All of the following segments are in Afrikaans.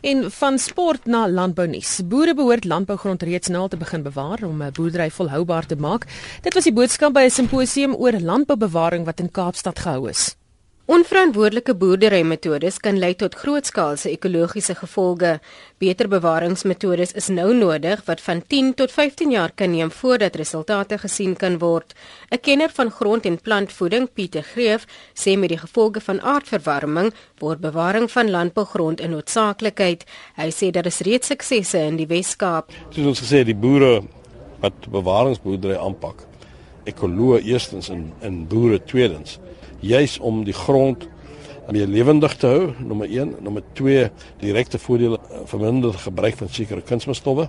En van sport na landbounuus. Boere behoort landbougrond reeds nou al te begin bewaar om 'n boerdery volhoubaar te maak. Dit was die boodskap by 'n simposium oor landboubewaring wat in Kaapstad gehou is. Onverantwoordelike boerderymetodes kan lei tot grootskaalse ekologiese gevolge. Beter bewaringsmetodes is nou nodig wat van 10 tot 15 jaar kan neem voordat resultate gesien kan word. 'n Kenner van grond- en plantvoeding, Pieter Greef, sê met die gevolge van aardverwarming word bewaring van landbougrond 'n noodsaaklikheid. Hy sê daar is reeds suksesse in die Wes-Kaap. Soos ons gesê, die boere wat bewaringsboerdery aanpak, ekoloë eerstens en en boere tweedens juis om die grond meer lewendig te hou, nommer 1, nommer 2 direkte voordele eh, verminder gebruik van sekere kunsmisstowwe.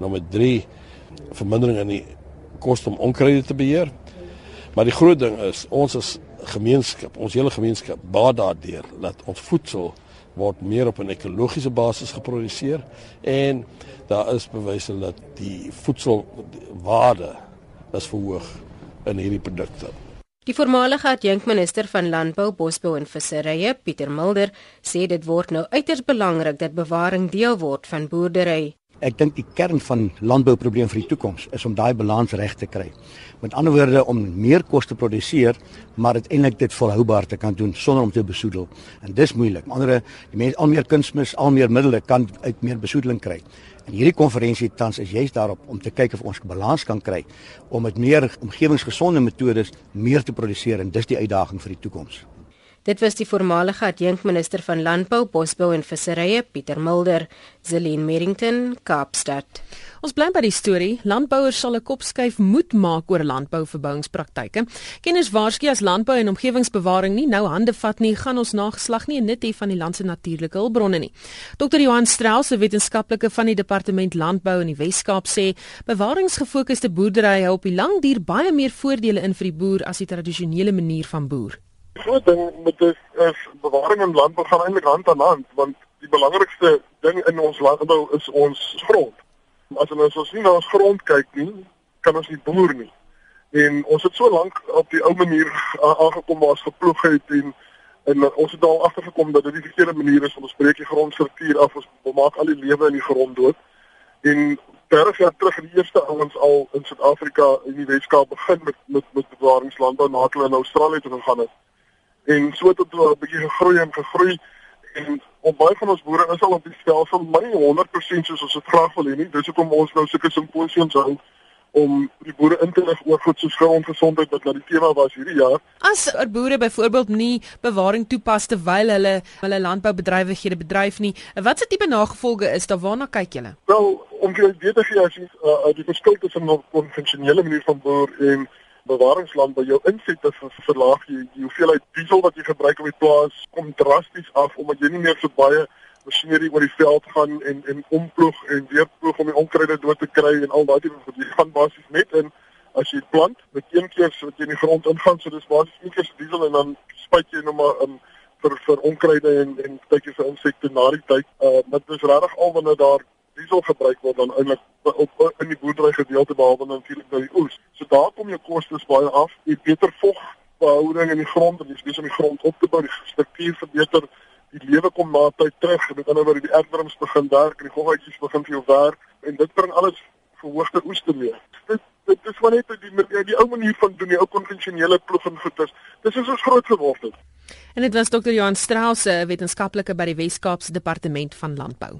Nommer 3 vermindering in die koste om onkruide te beheer. Maar die groot ding is ons as gemeenskap, ons hele gemeenskap baat daardeur dat ons voedsel word meer op 'n ekologiese basis geproduseer en daar is bewyse dat die voedselwaarde is verhoog in hierdie produkte. Die voormalige adjunkminister van Landbou, Bosbou en Visserye, Pieter Mulder, sê dit word nou uiters belangrik dat bewaring deel word van boerdery. Ek dink die kern van landbouprobleem vir die toekoms is om daai balans reg te kry. Met ander woorde om meer kos te produseer, maar uiteindelik dit volhoubaar te kan doen sonder om te besoedel. En dis moeilik. Andere die mense al meer kunsmis, al meer middele kan uit meer besoedeling kry. En hierdie konferensie tans is juist daarop om te kyk of ons balans kan kry om met meer omgewingsgesonde metodes meer te produseer en dis die uitdaging vir die toekoms. Dit was die voormalige adjunkminister van Landbou, Bosbou en Visserye, Pieter Mulder, Zelin Merrington, Kaapstad. Ons bly by die storie. Landbouers sal 'n kop skuif moet maak oor landbouverbouingspraktyke. Kenners waarsku as landbou en omgewingsbewaring nie nou hande vat nie, gaan ons nageslag nie 'n nut hê van die land se natuurlike hulpbronne nie. Dr. Johan Strauss, 'n wetenskaplike van die Departement Landbou in die Wes-Kaap sê, bewaringsgefokusde boerdery hou op die lang duur baie meer voordele in vir die boer as die tradisionele manier van boer. Groot ding met dit is bewaring en landbou gaan eintlik hand aan hand want die belangrikste ding in ons landbou is ons grond. As ons ons nie na ons grond kyk nie, kan ons nie boer nie. En ons het so lank op die ou manier aangekom waar ons geploeg het en en ons het al agtergekom dat dit die verkeerde manier is om ons breek die grondstruktuur af, ons maak al die lewe in die grond dood. En terwyl jaar terug in die eerste ouens al in Suid-Afrika en die Weskaap begin met met met bewaringslandbou na hulle in Australië toe gegaan het. En so het dit 'n bietjie gegroei en gegroei en op baie van ons boere is al op die stelsel, maar nie 100% soos ons dit graag wil hê nie. Dis hoekom ons nou sulke simposiums hou om die boere in te lig oor goed soos grondgesondheid wat na die tema was hierdie jaar. As er boere byvoorbeeld nie bewaring toepas terwyl hulle hulle landboubedrywighede bedryf nie, wat se tipe nagevolge is daar waarna kyk julle? Wel, om jy weet as jy as jy uh, die verskil tussen 'n konvensionele manier van boer en bewaringsland by jou insette verlaag jy die hoeveelheid diesel wat jy gebruik op die plaas kom drasties af omdat jy nie meer so baie masjinerie oor die veld gaan en en omploeg en weer ploeg om die onkruide dood te kry en al daai tipe van jy gaan basies net in as jy plant met een keer wat jy in die grond ingaan so dis basies een keer diesel en dan spuit jy nou maar in vir vir onkruide en en tydjie vir insekte na die tyd uh dit is regtig al wanneer daar diesel gebruik word dan eintlik op in die boerdery gedeelte behalwe natuurlik by die oes. Daar kom jou kostes baie af. Jy beter vogbehouding in die grond jy spesiaal die grond op te bou, die struktuur verbeter, die lewe kom na tyd terug. Met ander woorde die erfworms begin werk en die goggetjies begin vir jou werk en dit bring alles verhoogde oes te mee. Dit dit is maar net die die, die ou manier van doen, die ou konvensionele ploeg en goeters. Dis is ons groot geword het. En dit was Dr. Johan Strauss, wetenskaplike by die Wes-Kaapse Departement van Landbou.